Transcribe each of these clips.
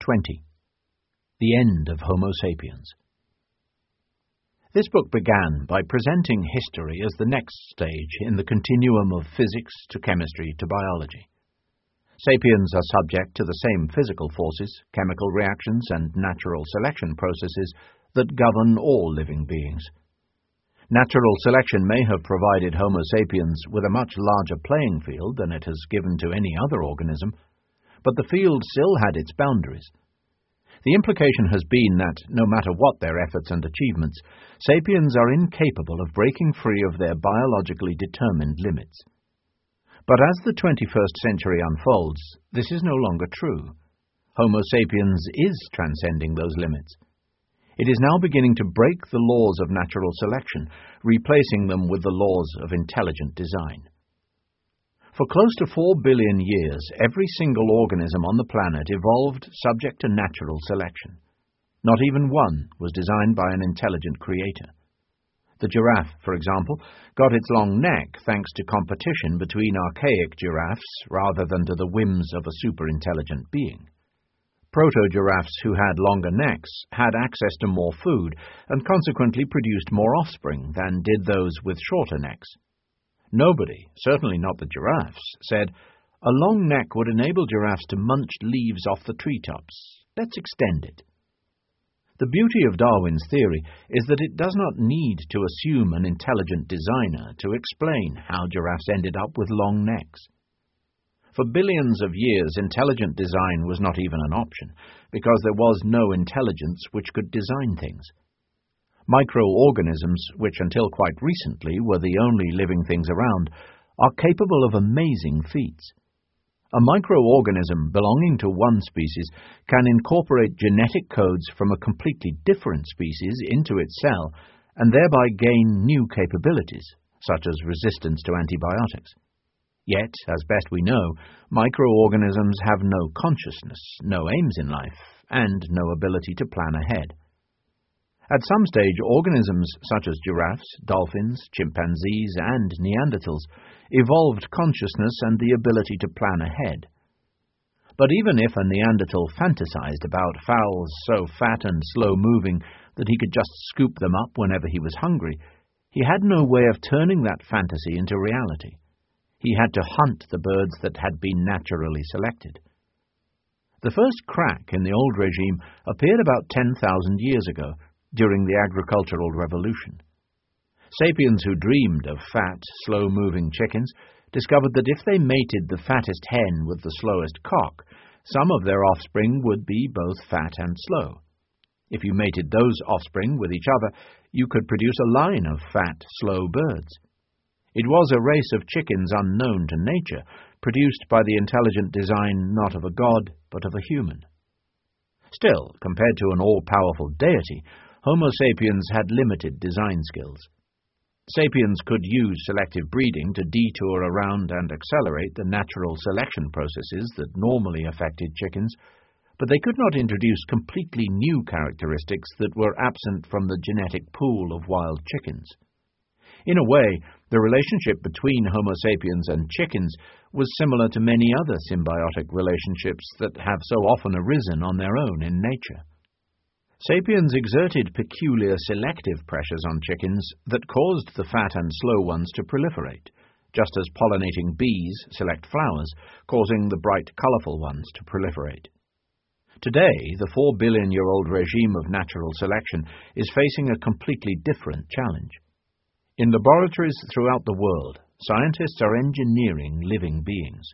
20 The End of Homo sapiens. This book began by presenting history as the next stage in the continuum of physics to chemistry to biology. Sapiens are subject to the same physical forces, chemical reactions, and natural selection processes that govern all living beings. Natural selection may have provided Homo sapiens with a much larger playing field than it has given to any other organism, but the field still had its boundaries the implication has been that, no matter what their efforts and achievements, sapiens are incapable of breaking free of their biologically determined limits. But as the 21st century unfolds, this is no longer true. Homo sapiens is transcending those limits. It is now beginning to break the laws of natural selection, replacing them with the laws of intelligent design. For close to four billion years, every single organism on the planet evolved subject to natural selection. Not even one was designed by an intelligent creator. The giraffe, for example, got its long neck thanks to competition between archaic giraffes rather than to the whims of a super-intelligent being. Proto-giraffes who had longer necks had access to more food and consequently produced more offspring than did those with shorter necks. Nobody, certainly not the giraffes, said, A long neck would enable giraffes to munch leaves off the treetops. Let's extend it. The beauty of Darwin's theory is that it does not need to assume an intelligent designer to explain how giraffes ended up with long necks. For billions of years, intelligent design was not even an option, because there was no intelligence which could design things. Microorganisms, which until quite recently were the only living things around, are capable of amazing feats. A microorganism belonging to one species can incorporate genetic codes from a completely different species into its cell and thereby gain new capabilities, such as resistance to antibiotics. Yet, as best we know, microorganisms have no consciousness, no aims in life, and no ability to plan ahead. At some stage, organisms such as giraffes, dolphins, chimpanzees, and Neanderthals evolved consciousness and the ability to plan ahead. But even if a Neanderthal fantasized about fowls so fat and slow moving that he could just scoop them up whenever he was hungry, he had no way of turning that fantasy into reality. He had to hunt the birds that had been naturally selected. The first crack in the old regime appeared about 10,000 years ago during the agricultural revolution. Sapiens who dreamed of fat, slow-moving chickens discovered that if they mated the fattest hen with the slowest cock, some of their offspring would be both fat and slow. If you mated those offspring with each other, you could produce a line of fat, slow birds. It was a race of chickens unknown to nature, produced by the intelligent design not of a god, but of a human. Still, compared to an all-powerful deity, Homo sapiens had limited design skills. Sapiens could use selective breeding to detour around and accelerate the natural selection processes that normally affected chickens, but they could not introduce completely new characteristics that were absent from the genetic pool of wild chickens. In a way, the relationship between Homo sapiens and chickens was similar to many other symbiotic relationships that have so often arisen on their own in nature. Sapiens exerted peculiar selective pressures on chickens that caused the fat and slow ones to proliferate, just as pollinating bees select flowers, causing the bright, colorful ones to proliferate. Today, the four billion year old regime of natural selection is facing a completely different challenge. In laboratories throughout the world, scientists are engineering living beings.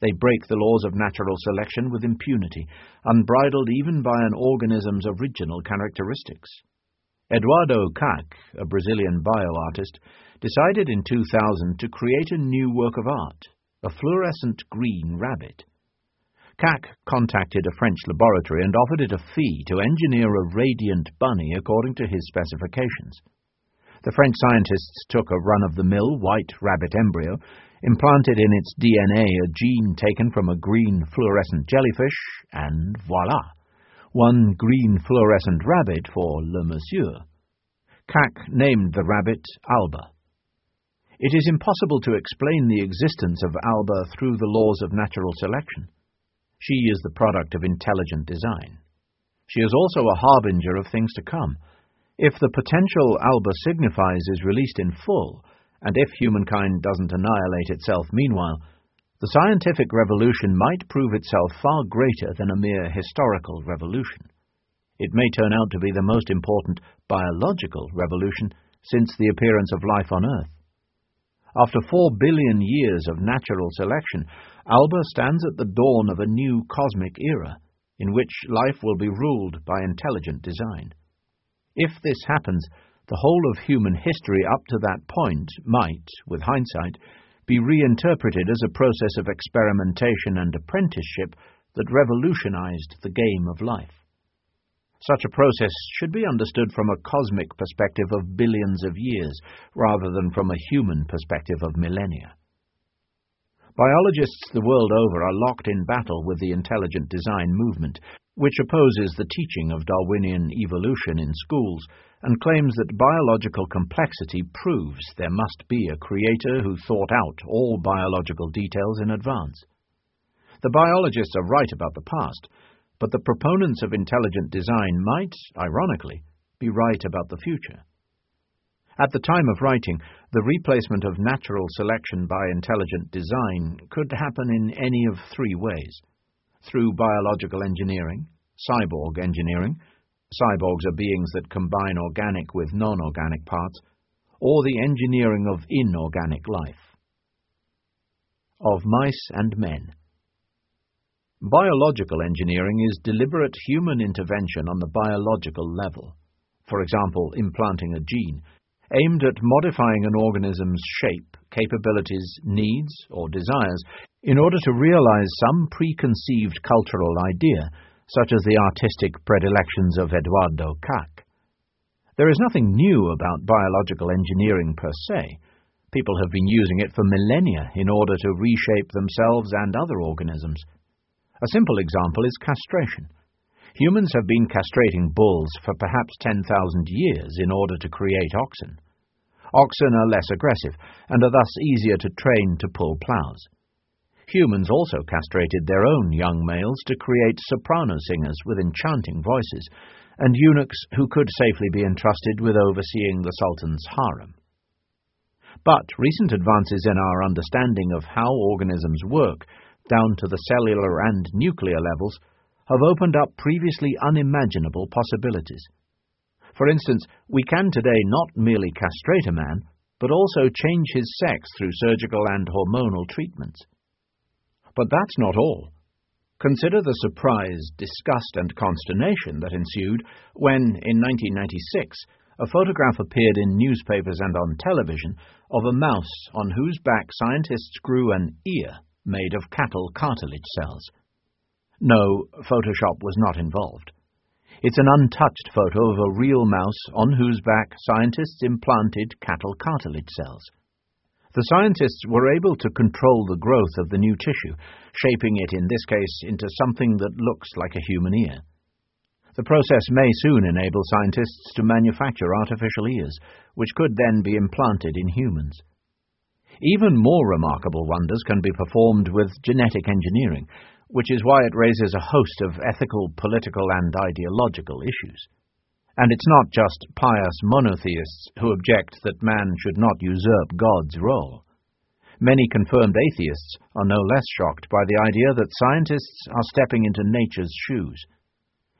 They break the laws of natural selection with impunity, unbridled even by an organism's original characteristics. Eduardo Kac, a Brazilian bioartist, decided in 2000 to create a new work of art, a fluorescent green rabbit. Kac contacted a French laboratory and offered it a fee to engineer a radiant bunny according to his specifications. The French scientists took a run-of-the-mill white rabbit embryo implanted in its DNA a gene taken from a green fluorescent jellyfish, and voila, one green fluorescent rabbit for Le Monsieur. Kac named the rabbit Alba. It is impossible to explain the existence of Alba through the laws of natural selection. She is the product of intelligent design. She is also a harbinger of things to come. If the potential Alba signifies is released in full, and if humankind doesn't annihilate itself meanwhile, the scientific revolution might prove itself far greater than a mere historical revolution. It may turn out to be the most important biological revolution since the appearance of life on Earth. After four billion years of natural selection, Alba stands at the dawn of a new cosmic era, in which life will be ruled by intelligent design. If this happens, the whole of human history up to that point might, with hindsight, be reinterpreted as a process of experimentation and apprenticeship that revolutionized the game of life. Such a process should be understood from a cosmic perspective of billions of years, rather than from a human perspective of millennia. Biologists the world over are locked in battle with the intelligent design movement, which opposes the teaching of Darwinian evolution in schools and claims that biological complexity proves there must be a creator who thought out all biological details in advance. The biologists are right about the past, but the proponents of intelligent design might, ironically, be right about the future. At the time of writing, the replacement of natural selection by intelligent design could happen in any of three ways through biological engineering, cyborg engineering, cyborgs are beings that combine organic with non organic parts, or the engineering of inorganic life. Of mice and men. Biological engineering is deliberate human intervention on the biological level, for example, implanting a gene, aimed at modifying an organism's shape, capabilities, needs, or desires in order to realize some preconceived cultural idea, such as the artistic predilections of Eduardo Kac. There is nothing new about biological engineering per se. People have been using it for millennia in order to reshape themselves and other organisms. A simple example is castration. Humans have been castrating bulls for perhaps 10,000 years in order to create oxen. Oxen are less aggressive and are thus easier to train to pull ploughs. Humans also castrated their own young males to create soprano singers with enchanting voices, and eunuchs who could safely be entrusted with overseeing the Sultan's harem. But recent advances in our understanding of how organisms work down to the cellular and nuclear levels, have opened up previously unimaginable possibilities. For instance, we can today not merely castrate a man, but also change his sex through surgical and hormonal treatments. But that's not all. Consider the surprise, disgust, and consternation that ensued when, in 1996, a photograph appeared in newspapers and on television of a mouse on whose back scientists grew an ear made of cattle cartilage cells. No, Photoshop was not involved. It's an untouched photo of a real mouse on whose back scientists implanted cattle cartilage cells. The scientists were able to control the growth of the new tissue, shaping it in this case into something that looks like a human ear. The process may soon enable scientists to manufacture artificial ears, which could then be implanted in humans. Even more remarkable wonders can be performed with genetic engineering, which is why it raises a host of ethical, political, and ideological issues. And it's not just pious monotheists who object that man should not usurp God's role. Many confirmed atheists are no less shocked by the idea that scientists are stepping into nature's shoes.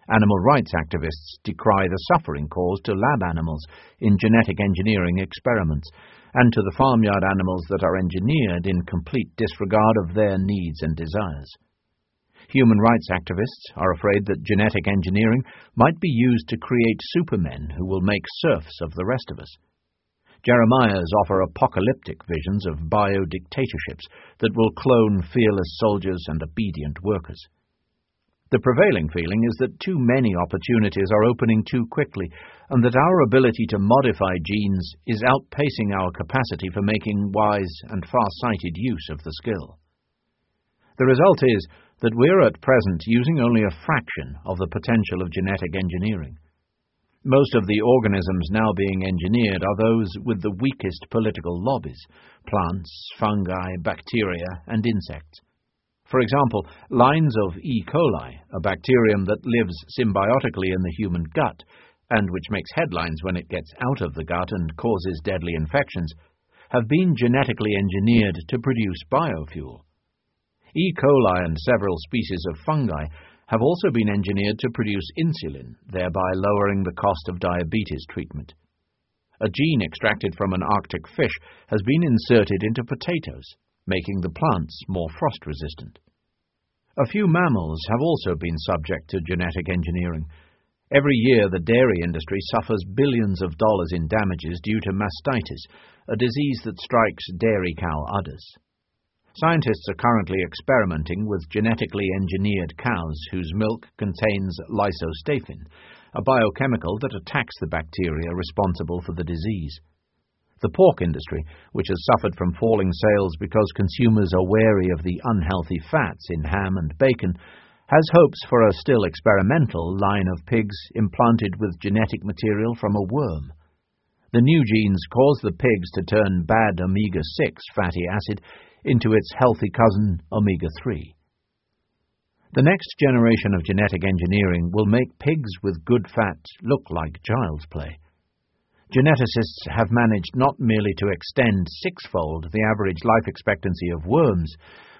Animal rights activists decry the suffering caused to lab animals in genetic engineering experiments and to the farmyard animals that are engineered in complete disregard of their needs and desires. Human rights activists are afraid that genetic engineering might be used to create supermen who will make serfs of the rest of us. Jeremiah's offer apocalyptic visions of bio-dictatorships that will clone fearless soldiers and obedient workers. The prevailing feeling is that too many opportunities are opening too quickly, and that our ability to modify genes is outpacing our capacity for making wise and far-sighted use of the skill. The result is that we're at present using only a fraction of the potential of genetic engineering. Most of the organisms now being engineered are those with the weakest political lobbies plants, fungi, bacteria, and insects. For example, lines of E. coli, a bacterium that lives symbiotically in the human gut, and which makes headlines when it gets out of the gut and causes deadly infections, have been genetically engineered to produce biofuel. E. coli and several species of fungi have also been engineered to produce insulin, thereby lowering the cost of diabetes treatment. A gene extracted from an Arctic fish has been inserted into potatoes, making the plants more frost resistant. A few mammals have also been subject to genetic engineering. Every year, the dairy industry suffers billions of dollars in damages due to mastitis, a disease that strikes dairy cow udders. Scientists are currently experimenting with genetically engineered cows whose milk contains lysostaphin, a biochemical that attacks the bacteria responsible for the disease. The pork industry, which has suffered from falling sales because consumers are wary of the unhealthy fats in ham and bacon, has hopes for a still experimental line of pigs implanted with genetic material from a worm. The new genes cause the pigs to turn bad omega 6 fatty acid into its healthy cousin, omega 3. The next generation of genetic engineering will make pigs with good fat look like child's play. Geneticists have managed not merely to extend sixfold the average life expectancy of worms,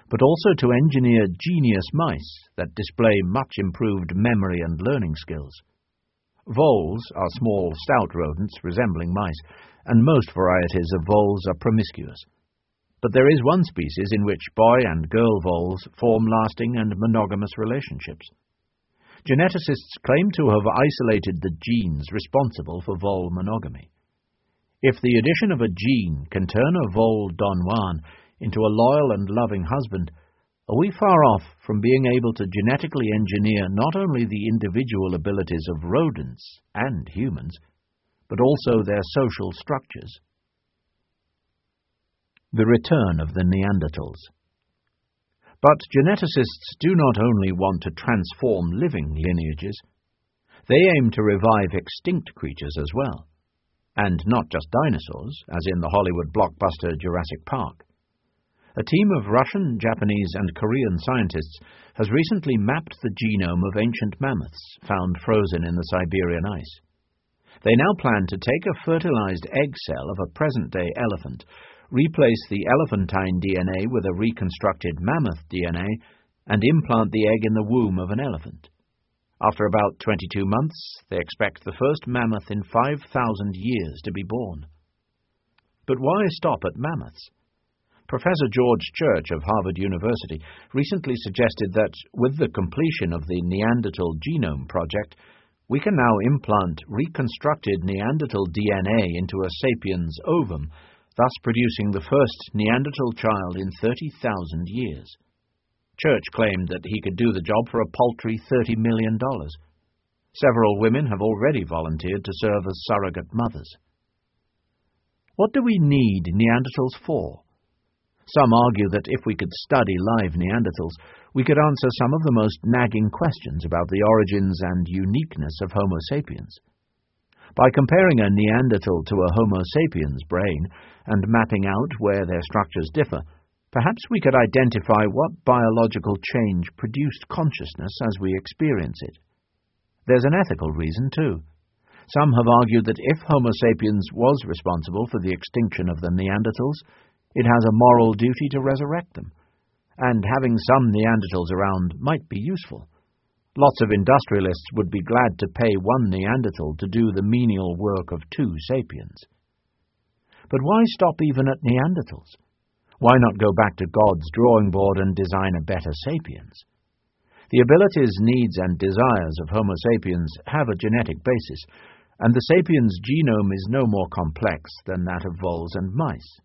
but also to engineer genius mice that display much improved memory and learning skills. Voles are small, stout rodents resembling mice, and most varieties of voles are promiscuous but there is one species in which boy and girl voles form lasting and monogamous relationships. Geneticists claim to have isolated the genes responsible for vole monogamy. If the addition of a gene can turn a vole Don Juan into a loyal and loving husband, are we far off from being able to genetically engineer not only the individual abilities of rodents and humans, but also their social structures? The return of the Neanderthals. But geneticists do not only want to transform living lineages, they aim to revive extinct creatures as well. And not just dinosaurs, as in the Hollywood blockbuster Jurassic Park. A team of Russian, Japanese, and Korean scientists has recently mapped the genome of ancient mammoths found frozen in the Siberian ice. They now plan to take a fertilized egg cell of a present day elephant replace the elephantine DNA with a reconstructed mammoth DNA, and implant the egg in the womb of an elephant. After about 22 months, they expect the first mammoth in 5,000 years to be born. But why stop at mammoths? Professor George Church of Harvard University recently suggested that, with the completion of the Neanderthal Genome Project, we can now implant reconstructed Neanderthal DNA into a sapiens ovum thus producing the first Neanderthal child in 30,000 years. Church claimed that he could do the job for a paltry $30 million. Several women have already volunteered to serve as surrogate mothers. What do we need Neanderthals for? Some argue that if we could study live Neanderthals, we could answer some of the most nagging questions about the origins and uniqueness of Homo sapiens. By comparing a Neanderthal to a Homo sapiens brain and mapping out where their structures differ, perhaps we could identify what biological change produced consciousness as we experience it. There's an ethical reason, too. Some have argued that if Homo sapiens was responsible for the extinction of the Neanderthals, it has a moral duty to resurrect them, and having some Neanderthals around might be useful. Lots of industrialists would be glad to pay one Neanderthal to do the menial work of two sapiens. But why stop even at Neanderthals? Why not go back to God's drawing board and design a better sapiens? The abilities, needs, and desires of Homo sapiens have a genetic basis, and the sapiens genome is no more complex than that of voles and mice.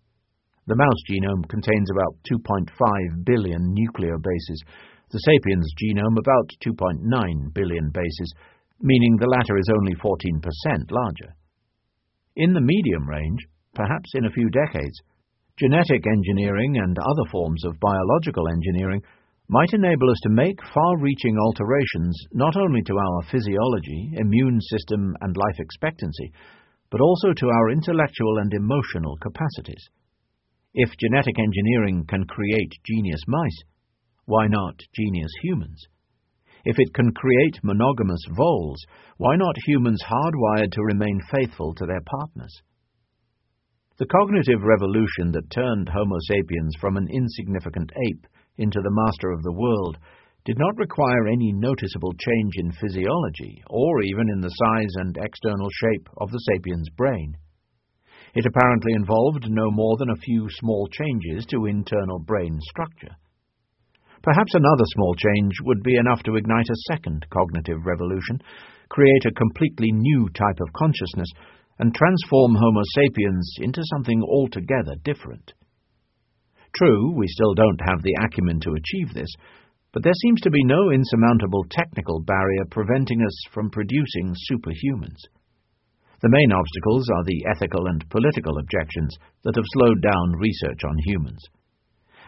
The mouse genome contains about 2.5 billion nuclear bases, the sapiens genome about 2.9 billion bases, meaning the latter is only 14% larger. In the medium range, perhaps in a few decades, genetic engineering and other forms of biological engineering might enable us to make far-reaching alterations not only to our physiology, immune system, and life expectancy, but also to our intellectual and emotional capacities. If genetic engineering can create genius mice, why not genius humans? If it can create monogamous voles, why not humans hardwired to remain faithful to their partners? The cognitive revolution that turned Homo sapiens from an insignificant ape into the master of the world did not require any noticeable change in physiology or even in the size and external shape of the sapiens' brain. It apparently involved no more than a few small changes to internal brain structure. Perhaps another small change would be enough to ignite a second cognitive revolution, create a completely new type of consciousness, and transform Homo sapiens into something altogether different. True, we still don't have the acumen to achieve this, but there seems to be no insurmountable technical barrier preventing us from producing superhumans. The main obstacles are the ethical and political objections that have slowed down research on humans.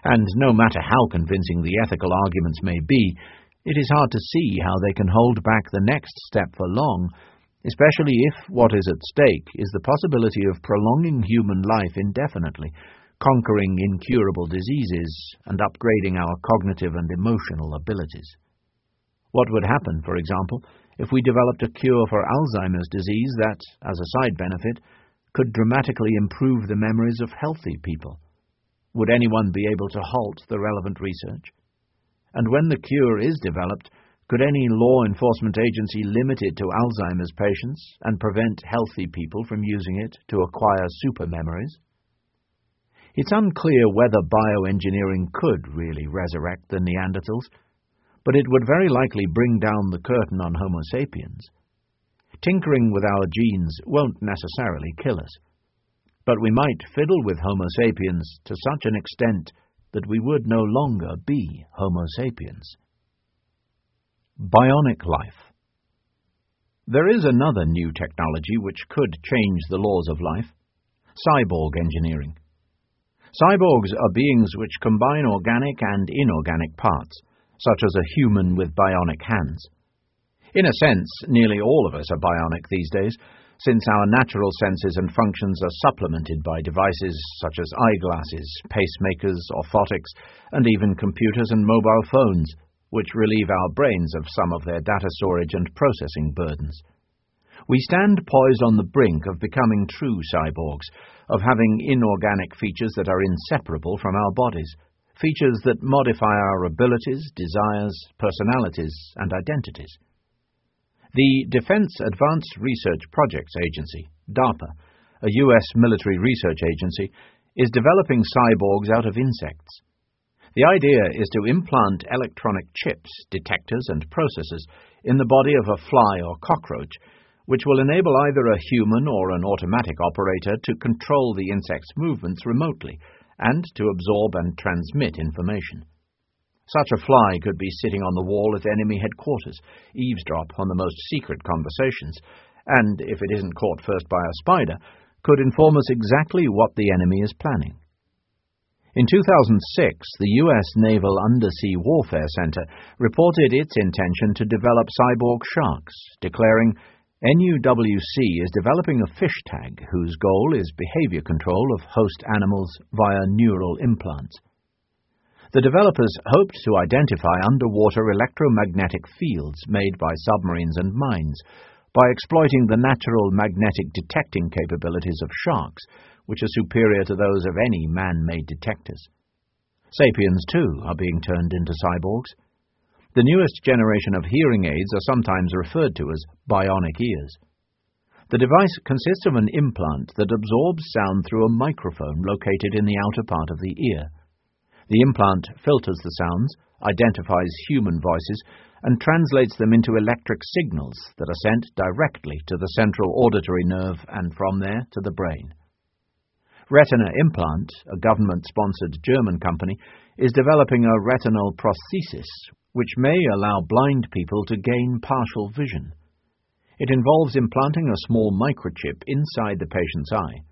And no matter how convincing the ethical arguments may be, it is hard to see how they can hold back the next step for long especially if what is at stake is the possibility of prolonging human life indefinitely, conquering incurable diseases, and upgrading our cognitive and emotional abilities. What would happen, for example, if we developed a cure for Alzheimer's disease that, as a side benefit, could dramatically improve the memories of healthy people? Would anyone be able to halt the relevant research? And when the cure is developed, could any law enforcement agency limit it to Alzheimer's patients and prevent healthy people from using it to acquire super memories? It's unclear whether bioengineering could really resurrect the Neanderthals, but it would very likely bring down the curtain on Homo sapiens. Tinkering with our genes won't necessarily kill us, but we might fiddle with Homo sapiens to such an extent that we would no longer be Homo sapiens. Bionic life. There is another new technology which could change the laws of life cyborg engineering. Cyborgs are beings which combine organic and inorganic parts, such as a human with bionic hands. In a sense, nearly all of us are bionic these days, since our natural senses and functions are supplemented by devices such as eyeglasses, pacemakers, orthotics, and even computers and mobile phones which relieve our brains of some of their data storage and processing burdens. We stand poised on the brink of becoming true cyborgs, of having inorganic features that are inseparable from our bodies, features that modify our abilities, desires, personalities, and identities. The Defense Advanced Research Projects Agency, DARPA, a U.S. military research agency, is developing cyborgs out of insects. The idea is to implant electronic chips, detectors, and processors in the body of a fly or cockroach, which will enable either a human or an automatic operator to control the insect's movements remotely and to absorb and transmit information. Such a fly could be sitting on the wall at enemy headquarters, eavesdrop on the most secret conversations, and, if it isn't caught first by a spider, could inform us exactly what the enemy is planning. In 2006, the U.S. Naval Undersea Warfare Center reported its intention to develop cyborg sharks, declaring, NUWC is developing a fish tag whose goal is behavior control of host animals via neural implants. The developers hoped to identify underwater electromagnetic fields made by submarines and mines by exploiting the natural magnetic detecting capabilities of sharks which are superior to those of any man-made detectors. Sapiens, too, are being turned into cyborgs. The newest generation of hearing aids are sometimes referred to as bionic ears. The device consists of an implant that absorbs sound through a microphone located in the outer part of the ear. The implant filters the sounds, identifies human voices, and translates them into electric signals that are sent directly to the central auditory nerve and from there to the brain. Retina Implant, a government-sponsored German company, is developing a retinal prosthesis which may allow blind people to gain partial vision. It involves implanting a small microchip inside the patient's eye.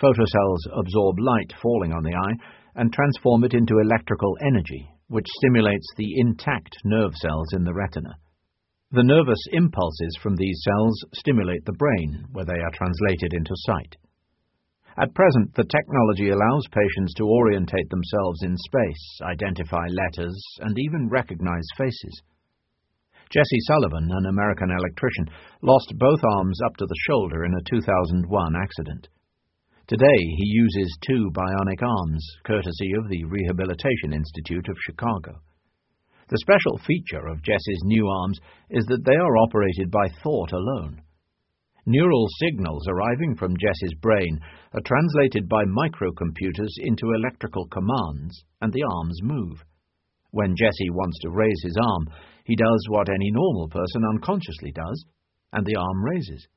Photocells absorb light falling on the eye and transform it into electrical energy, which stimulates the intact nerve cells in the retina. The nervous impulses from these cells stimulate the brain, where they are translated into sight. At present, the technology allows patients to orientate themselves in space, identify letters, and even recognize faces. Jesse Sullivan, an American electrician, lost both arms up to the shoulder in a 2001 accident. Today, he uses two bionic arms, courtesy of the Rehabilitation Institute of Chicago. The special feature of Jesse's new arms is that they are operated by thought alone. Neural signals arriving from Jess's brain are translated by microcomputers into electrical commands, and the arms move. When Jesse wants to raise his arm, he does what any normal person unconsciously does, and the arm raises.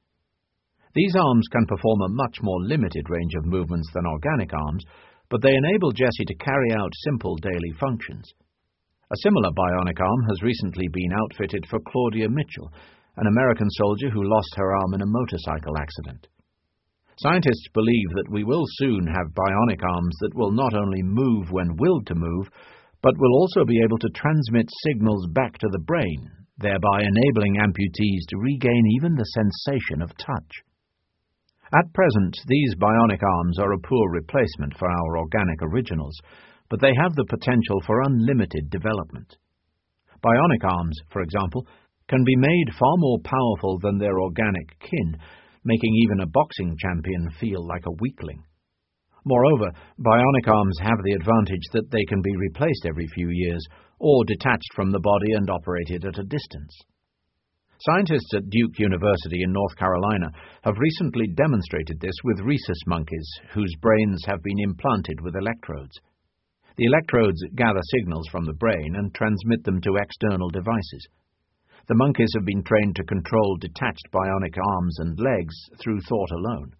These arms can perform a much more limited range of movements than organic arms, but they enable Jesse to carry out simple daily functions. A similar bionic arm has recently been outfitted for Claudia Mitchell, an American soldier who lost her arm in a motorcycle accident. Scientists believe that we will soon have bionic arms that will not only move when willed to move, but will also be able to transmit signals back to the brain, thereby enabling amputees to regain even the sensation of touch. At present, these bionic arms are a poor replacement for our organic originals, but they have the potential for unlimited development. Bionic arms, for example, can be made far more powerful than their organic kin, making even a boxing champion feel like a weakling. Moreover, bionic arms have the advantage that they can be replaced every few years, or detached from the body and operated at a distance. Scientists at Duke University in North Carolina have recently demonstrated this with rhesus monkeys, whose brains have been implanted with electrodes. The electrodes gather signals from the brain and transmit them to external devices. The monkeys have been trained to control detached bionic arms and legs through thought alone.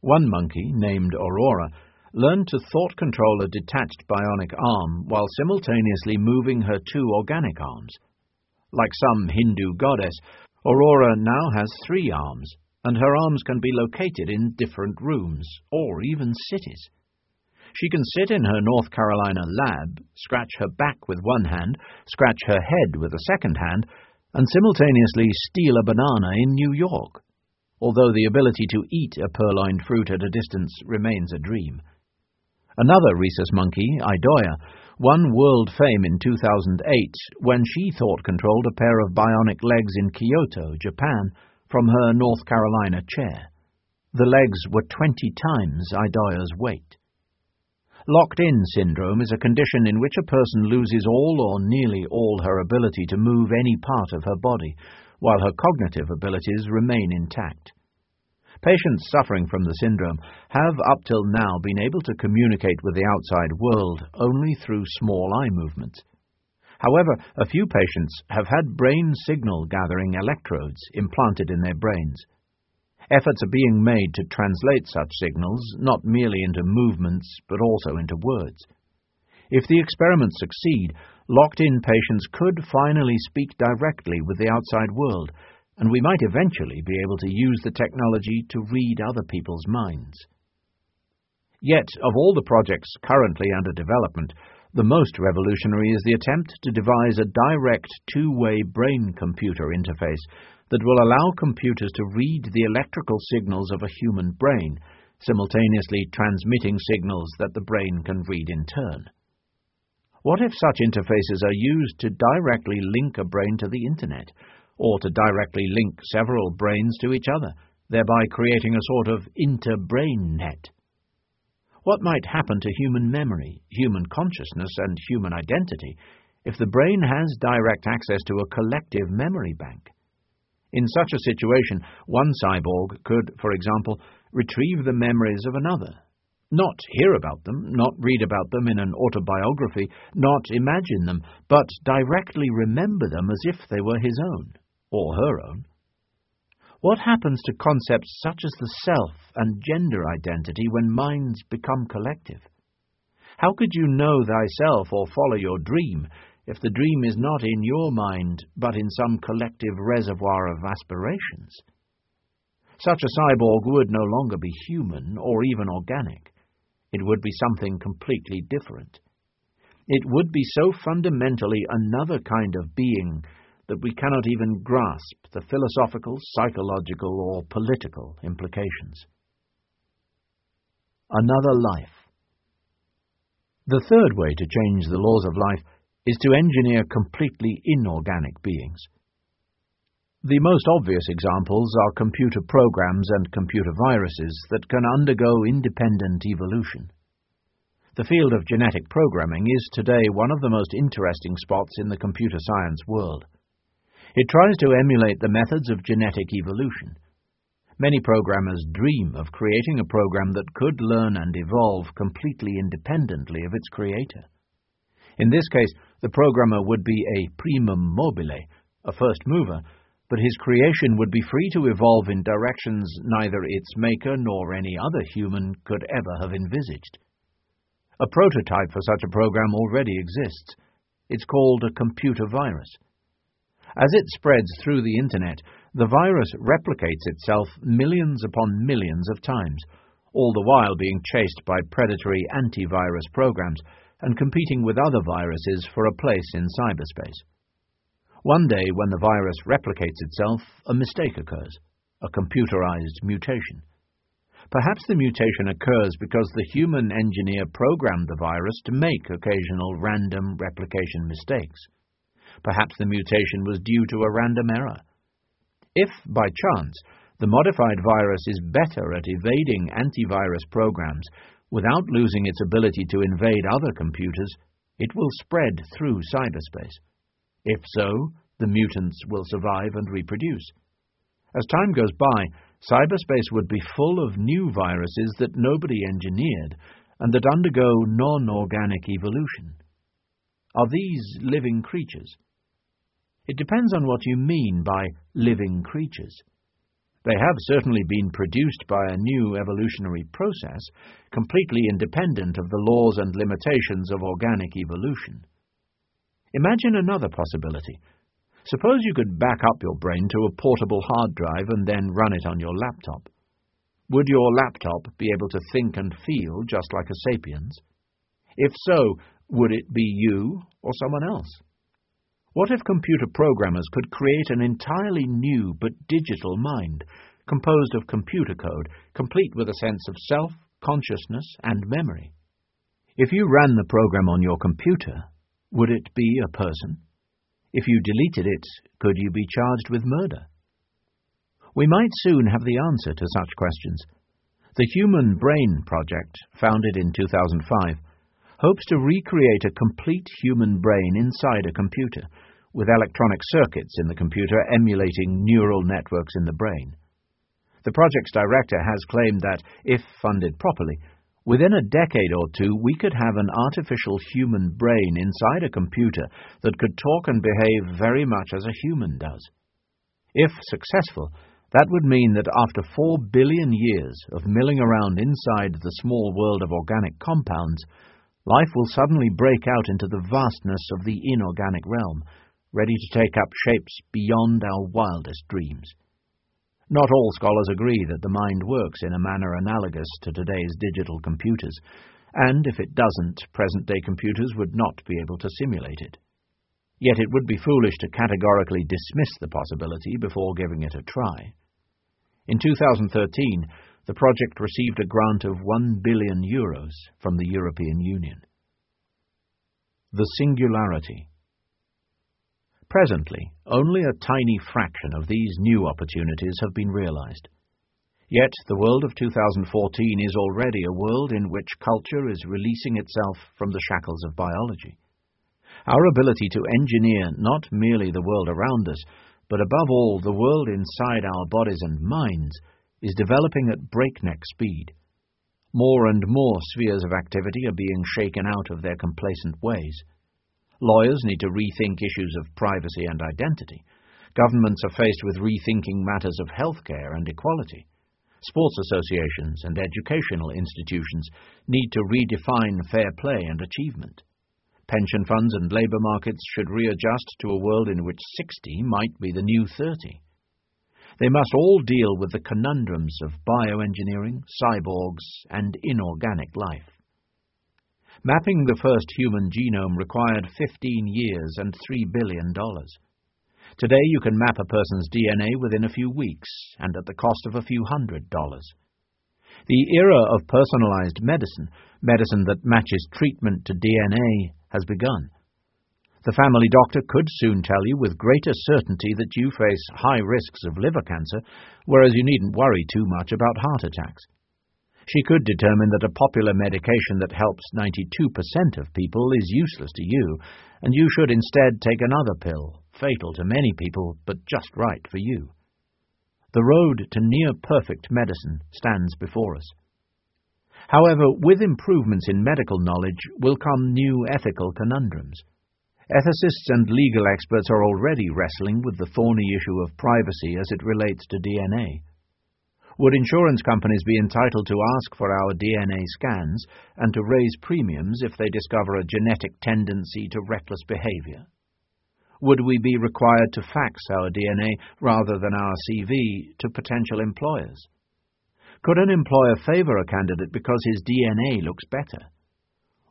One monkey, named Aurora, learned to thought control a detached bionic arm while simultaneously moving her two organic arms. Like some Hindu goddess, Aurora now has three arms, and her arms can be located in different rooms, or even cities. She can sit in her North Carolina lab, scratch her back with one hand, scratch her head with a second hand, and simultaneously steal a banana in New York, although the ability to eat a purloined fruit at a distance remains a dream. Another rhesus monkey, Idoya, won world fame in 2008 when she thought controlled a pair of bionic legs in Kyoto, Japan, from her North Carolina chair. The legs were 20 times Idoya's weight. Locked in syndrome is a condition in which a person loses all or nearly all her ability to move any part of her body, while her cognitive abilities remain intact. Patients suffering from the syndrome have up till now been able to communicate with the outside world only through small eye movements. However, a few patients have had brain signal gathering electrodes implanted in their brains. Efforts are being made to translate such signals not merely into movements, but also into words. If the experiments succeed, locked in patients could finally speak directly with the outside world, and we might eventually be able to use the technology to read other people's minds. Yet, of all the projects currently under development, the most revolutionary is the attempt to devise a direct two way brain computer interface that will allow computers to read the electrical signals of a human brain, simultaneously transmitting signals that the brain can read in turn. What if such interfaces are used to directly link a brain to the Internet, or to directly link several brains to each other, thereby creating a sort of inter-brain net? What might happen to human memory, human consciousness, and human identity if the brain has direct access to a collective memory bank? In such a situation, one cyborg could, for example, retrieve the memories of another. Not hear about them, not read about them in an autobiography, not imagine them, but directly remember them as if they were his own, or her own. What happens to concepts such as the self and gender identity when minds become collective? How could you know thyself or follow your dream if the dream is not in your mind, but in some collective reservoir of aspirations. Such a cyborg would no longer be human or even organic. It would be something completely different. It would be so fundamentally another kind of being that we cannot even grasp the philosophical, psychological, or political implications. another life. The third way to change the laws of life is to engineer completely inorganic beings. The most obvious examples are computer programs and computer viruses that can undergo independent evolution. The field of genetic programming is today one of the most interesting spots in the computer science world. It tries to emulate the methods of genetic evolution. Many programmers dream of creating a program that could learn and evolve completely independently of its creator. In this case, the programmer would be a primum mobile, a first mover, but his creation would be free to evolve in directions neither its maker nor any other human could ever have envisaged. A prototype for such a program already exists. It's called a computer virus. As it spreads through the Internet, the virus replicates itself millions upon millions of times, all the while being chased by predatory antivirus programs and competing with other viruses for a place in cyberspace. One day, when the virus replicates itself, a mistake occurs, a computerized mutation. Perhaps the mutation occurs because the human engineer programmed the virus to make occasional random replication mistakes. Perhaps the mutation was due to a random error. If, by chance, the modified virus is better at evading antivirus programs without losing its ability to invade other computers, it will spread through cyberspace. If so, the mutants will survive and reproduce. As time goes by, cyberspace would be full of new viruses that nobody engineered and that undergo non-organic evolution. Are these living creatures? It depends on what you mean by living creatures. They have certainly been produced by a new evolutionary process, completely independent of the laws and limitations of organic evolution. Imagine another possibility Suppose you could back up your brain to a portable hard drive and then run it on your laptop. Would your laptop be able to think and feel just like a sapiens? If so, would it be you or someone else? What if computer programmers could create an entirely new but digital mind, composed of computer code, complete with a sense of self, consciousness, and memory? If you ran the program on your computer, would it be a person? If you deleted it, could you be charged with murder? We might soon have the answer to such questions. The Human Brain Project, founded in 2005, hopes to recreate a complete human brain inside a computer, with electronic circuits in the computer emulating neural networks in the brain. The project's director has claimed that, if funded properly, Within a decade or two, we could have an artificial human brain inside a computer that could talk and behave very much as a human does. If successful, that would mean that after four billion years of milling around inside the small world of organic compounds, life will suddenly break out into the vastness of the inorganic realm, ready to take up shapes beyond our wildest dreams. Not all scholars agree that the mind works in a manner analogous to today's digital computers, and if it doesn't, present-day computers would not be able to simulate it. Yet it would be foolish to categorically dismiss the possibility before giving it a try. In 2013, the project received a grant of 1 billion euros from the European Union. The Singularity Presently, only a tiny fraction of these new opportunities have been realized. Yet the world of 2014 is already a world in which culture is releasing itself from the shackles of biology. Our ability to engineer not merely the world around us, but above all the world inside our bodies and minds, is developing at breakneck speed. More and more spheres of activity are being shaken out of their complacent ways. Lawyers need to rethink issues of privacy and identity. Governments are faced with rethinking matters of healthcare and equality. Sports associations and educational institutions need to redefine fair play and achievement. Pension funds and labour markets should readjust to a world in which 60 might be the new 30. They must all deal with the conundrums of bioengineering, cyborgs, and inorganic life. Mapping the first human genome required 15 years and $3 billion. Today you can map a person's DNA within a few weeks and at the cost of a few hundred dollars. The era of personalized medicine, medicine that matches treatment to DNA, has begun. The family doctor could soon tell you with greater certainty that you face high risks of liver cancer, whereas you needn't worry too much about heart attacks. She could determine that a popular medication that helps 92% of people is useless to you, and you should instead take another pill, fatal to many people, but just right for you. The road to near perfect medicine stands before us. However, with improvements in medical knowledge will come new ethical conundrums. Ethicists and legal experts are already wrestling with the thorny issue of privacy as it relates to DNA. Would insurance companies be entitled to ask for our DNA scans and to raise premiums if they discover a genetic tendency to reckless behavior? Would we be required to fax our DNA rather than our CV to potential employers? Could an employer favor a candidate because his DNA looks better?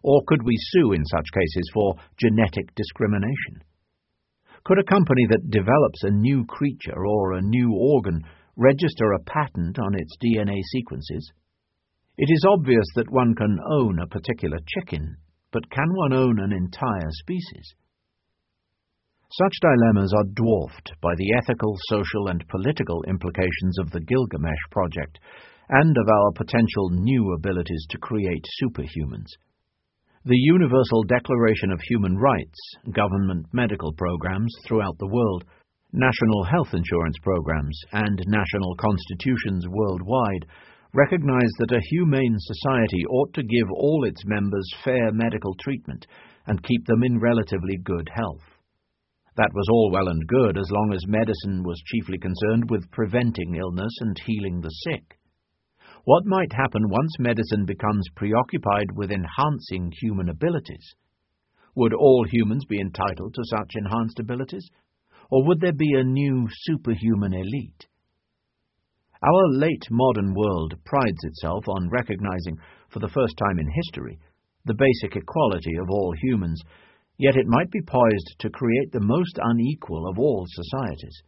Or could we sue in such cases for genetic discrimination? Could a company that develops a new creature or a new organ register a patent on its DNA sequences? It is obvious that one can own a particular chicken, but can one own an entire species? Such dilemmas are dwarfed by the ethical, social, and political implications of the Gilgamesh project and of our potential new abilities to create superhumans. The Universal Declaration of Human Rights, government medical programs throughout the world, national health insurance programs, and national constitutions worldwide recognize that a humane society ought to give all its members fair medical treatment and keep them in relatively good health. That was all well and good as long as medicine was chiefly concerned with preventing illness and healing the sick. What might happen once medicine becomes preoccupied with enhancing human abilities? Would all humans be entitled to such enhanced abilities? Or would there be a new superhuman elite? Our late modern world prides itself on recognizing, for the first time in history, the basic equality of all humans, yet it might be poised to create the most unequal of all societies.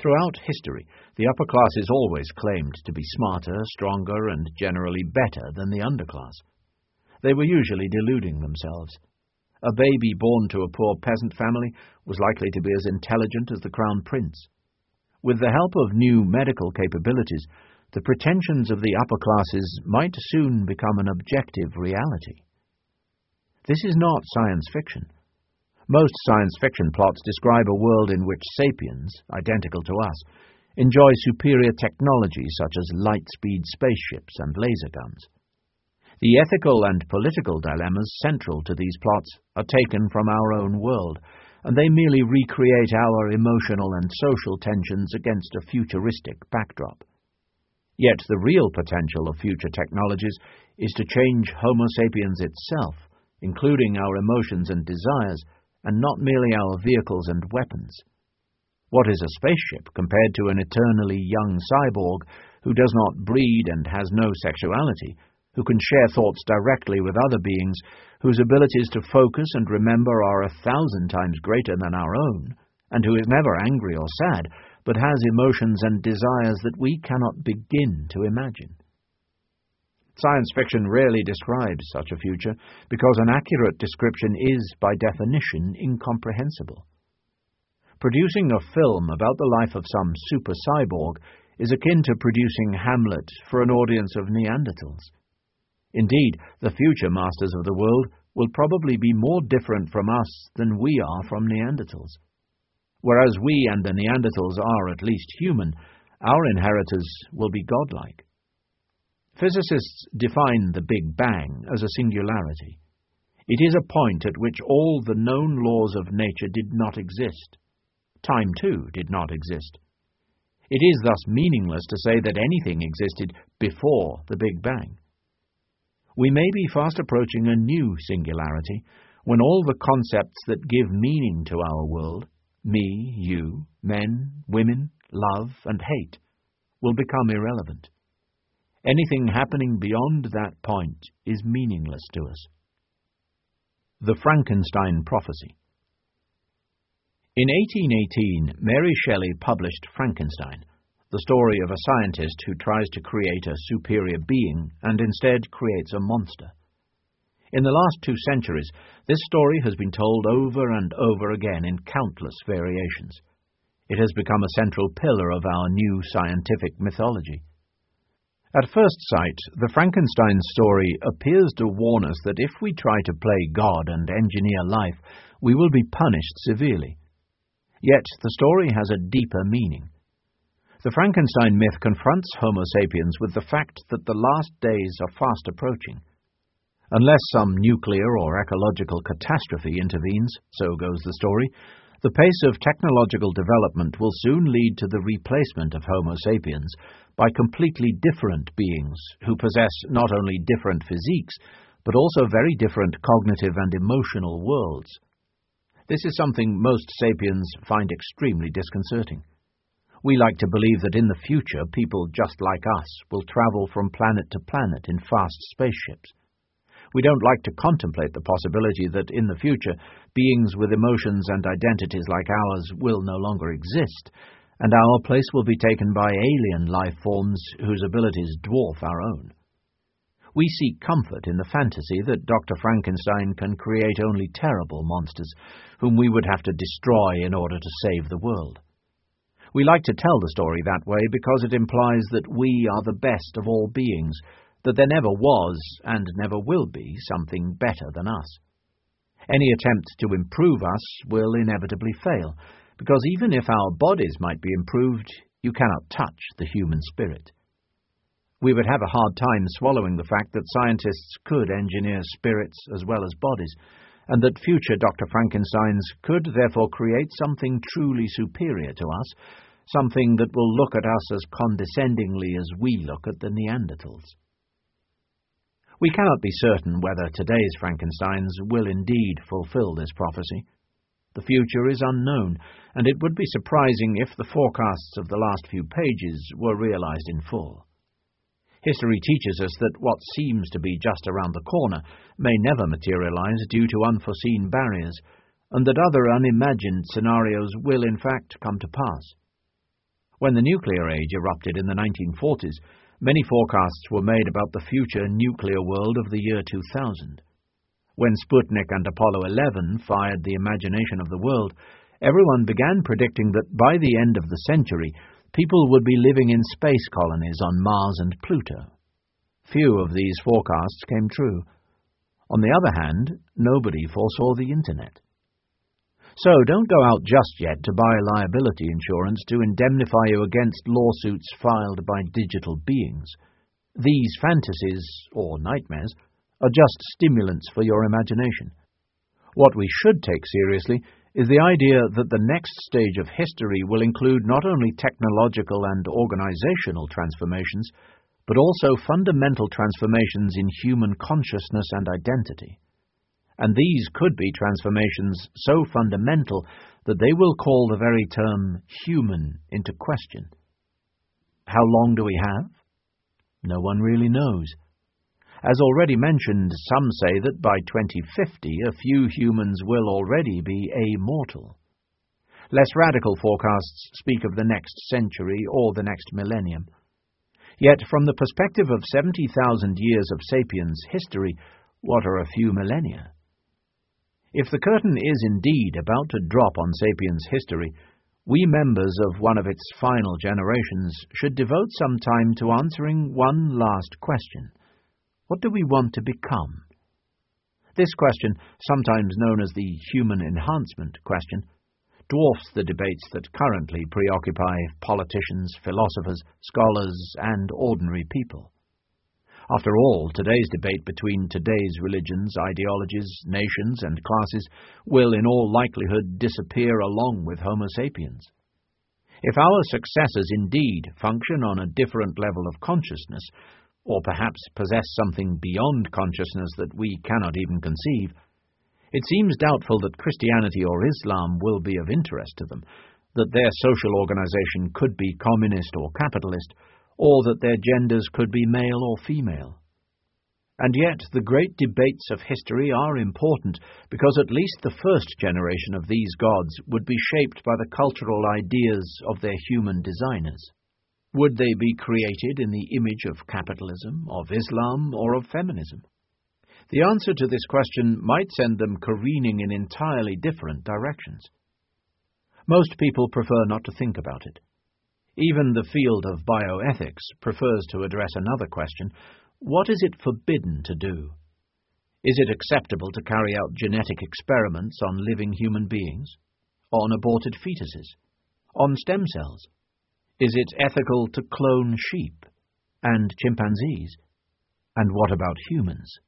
Throughout history, the upper classes always claimed to be smarter, stronger, and generally better than the underclass. They were usually deluding themselves. A baby born to a poor peasant family was likely to be as intelligent as the crown prince. With the help of new medical capabilities, the pretensions of the upper classes might soon become an objective reality. This is not science fiction. Most science fiction plots describe a world in which sapiens, identical to us, enjoy superior technology such as light-speed spaceships and laser guns. The ethical and political dilemmas central to these plots are taken from our own world, and they merely recreate our emotional and social tensions against a futuristic backdrop. Yet the real potential of future technologies is to change Homo sapiens itself, including our emotions and desires, and not merely our vehicles and weapons. What is a spaceship compared to an eternally young cyborg who does not breed and has no sexuality, who can share thoughts directly with other beings, whose abilities to focus and remember are a thousand times greater than our own, and who is never angry or sad, but has emotions and desires that we cannot begin to imagine? Science fiction rarely describes such a future because an accurate description is, by definition, incomprehensible. Producing a film about the life of some super cyborg is akin to producing Hamlet for an audience of Neanderthals. Indeed, the future masters of the world will probably be more different from us than we are from Neanderthals. Whereas we and the Neanderthals are at least human, our inheritors will be godlike. Physicists define the Big Bang as a singularity. It is a point at which all the known laws of nature did not exist. Time, too, did not exist. It is thus meaningless to say that anything existed before the Big Bang. We may be fast approaching a new singularity when all the concepts that give meaning to our world me, you, men, women, love, and hate will become irrelevant. Anything happening beyond that point is meaningless to us. The Frankenstein Prophecy In 1818, Mary Shelley published Frankenstein, the story of a scientist who tries to create a superior being and instead creates a monster. In the last two centuries, this story has been told over and over again in countless variations. It has become a central pillar of our new scientific mythology. At first sight, the Frankenstein story appears to warn us that if we try to play God and engineer life, we will be punished severely. Yet the story has a deeper meaning. The Frankenstein myth confronts Homo sapiens with the fact that the last days are fast approaching. Unless some nuclear or ecological catastrophe intervenes, so goes the story, the pace of technological development will soon lead to the replacement of Homo sapiens by completely different beings who possess not only different physiques, but also very different cognitive and emotional worlds. This is something most sapiens find extremely disconcerting. We like to believe that in the future people just like us will travel from planet to planet in fast spaceships. We don't like to contemplate the possibility that in the future beings with emotions and identities like ours will no longer exist, and our place will be taken by alien life forms whose abilities dwarf our own. We seek comfort in the fantasy that Dr. Frankenstein can create only terrible monsters, whom we would have to destroy in order to save the world. We like to tell the story that way because it implies that we are the best of all beings, that there never was and never will be something better than us. Any attempt to improve us will inevitably fail, because even if our bodies might be improved, you cannot touch the human spirit. We would have a hard time swallowing the fact that scientists could engineer spirits as well as bodies, and that future Dr. Frankensteins could therefore create something truly superior to us, something that will look at us as condescendingly as we look at the Neanderthals. We cannot be certain whether today's Frankensteins will indeed fulfill this prophecy. The future is unknown, and it would be surprising if the forecasts of the last few pages were realized in full. History teaches us that what seems to be just around the corner may never materialize due to unforeseen barriers, and that other unimagined scenarios will in fact come to pass. When the nuclear age erupted in the 1940s, Many forecasts were made about the future nuclear world of the year 2000. When Sputnik and Apollo 11 fired the imagination of the world, everyone began predicting that by the end of the century, people would be living in space colonies on Mars and Pluto. Few of these forecasts came true. On the other hand, nobody foresaw the Internet. So don't go out just yet to buy liability insurance to indemnify you against lawsuits filed by digital beings. These fantasies, or nightmares, are just stimulants for your imagination. What we should take seriously is the idea that the next stage of history will include not only technological and organizational transformations, but also fundamental transformations in human consciousness and identity and these could be transformations so fundamental that they will call the very term human into question. How long do we have? No one really knows. As already mentioned, some say that by 2050 a few humans will already be amortal. Less radical forecasts speak of the next century or the next millennium. Yet, from the perspective of 70,000 years of sapiens history, what are a few millennia? If the curtain is indeed about to drop on Sapiens history, we members of one of its final generations should devote some time to answering one last question. What do we want to become? This question, sometimes known as the human enhancement question, dwarfs the debates that currently preoccupy politicians, philosophers, scholars, and ordinary people. After all, today's debate between today's religions, ideologies, nations, and classes will in all likelihood disappear along with Homo sapiens. If our successors indeed function on a different level of consciousness, or perhaps possess something beyond consciousness that we cannot even conceive, it seems doubtful that Christianity or Islam will be of interest to them, that their social organization could be communist or capitalist, or that their genders could be male or female. And yet the great debates of history are important because at least the first generation of these gods would be shaped by the cultural ideas of their human designers. Would they be created in the image of capitalism, of Islam, or of feminism? The answer to this question might send them careening in entirely different directions. Most people prefer not to think about it. Even the field of bioethics prefers to address another question what is it forbidden to do? Is it acceptable to carry out genetic experiments on living human beings? On aborted fetuses? On stem cells? Is it ethical to clone sheep and chimpanzees? And what about humans?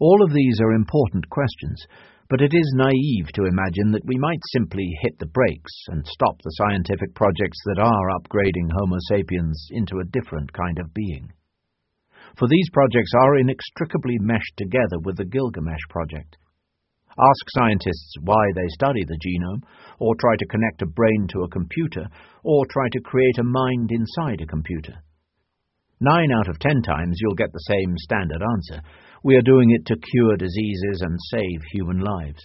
All of these are important questions, but it is naive to imagine that we might simply hit the brakes and stop the scientific projects that are upgrading Homo sapiens into a different kind of being. For these projects are inextricably meshed together with the Gilgamesh project. Ask scientists why they study the genome, or try to connect a brain to a computer, or try to create a mind inside a computer. Nine out of ten times you'll get the same standard answer. We are doing it to cure diseases and save human lives.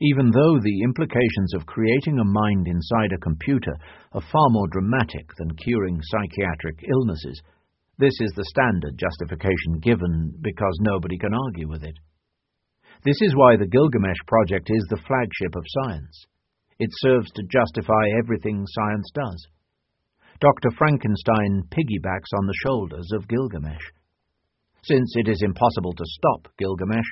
Even though the implications of creating a mind inside a computer are far more dramatic than curing psychiatric illnesses, this is the standard justification given because nobody can argue with it. This is why the Gilgamesh Project is the flagship of science. It serves to justify everything science does. Dr. Frankenstein piggybacks on the shoulders of Gilgamesh. Since it is impossible to stop Gilgamesh,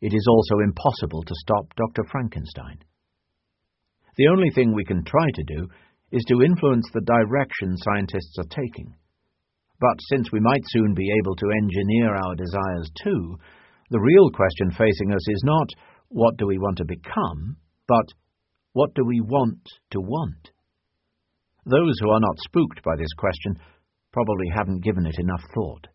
it is also impossible to stop Dr. Frankenstein. The only thing we can try to do is to influence the direction scientists are taking. But since we might soon be able to engineer our desires too, the real question facing us is not, what do we want to become, but, what do we want to want? Those who are not spooked by this question probably haven't given it enough thought.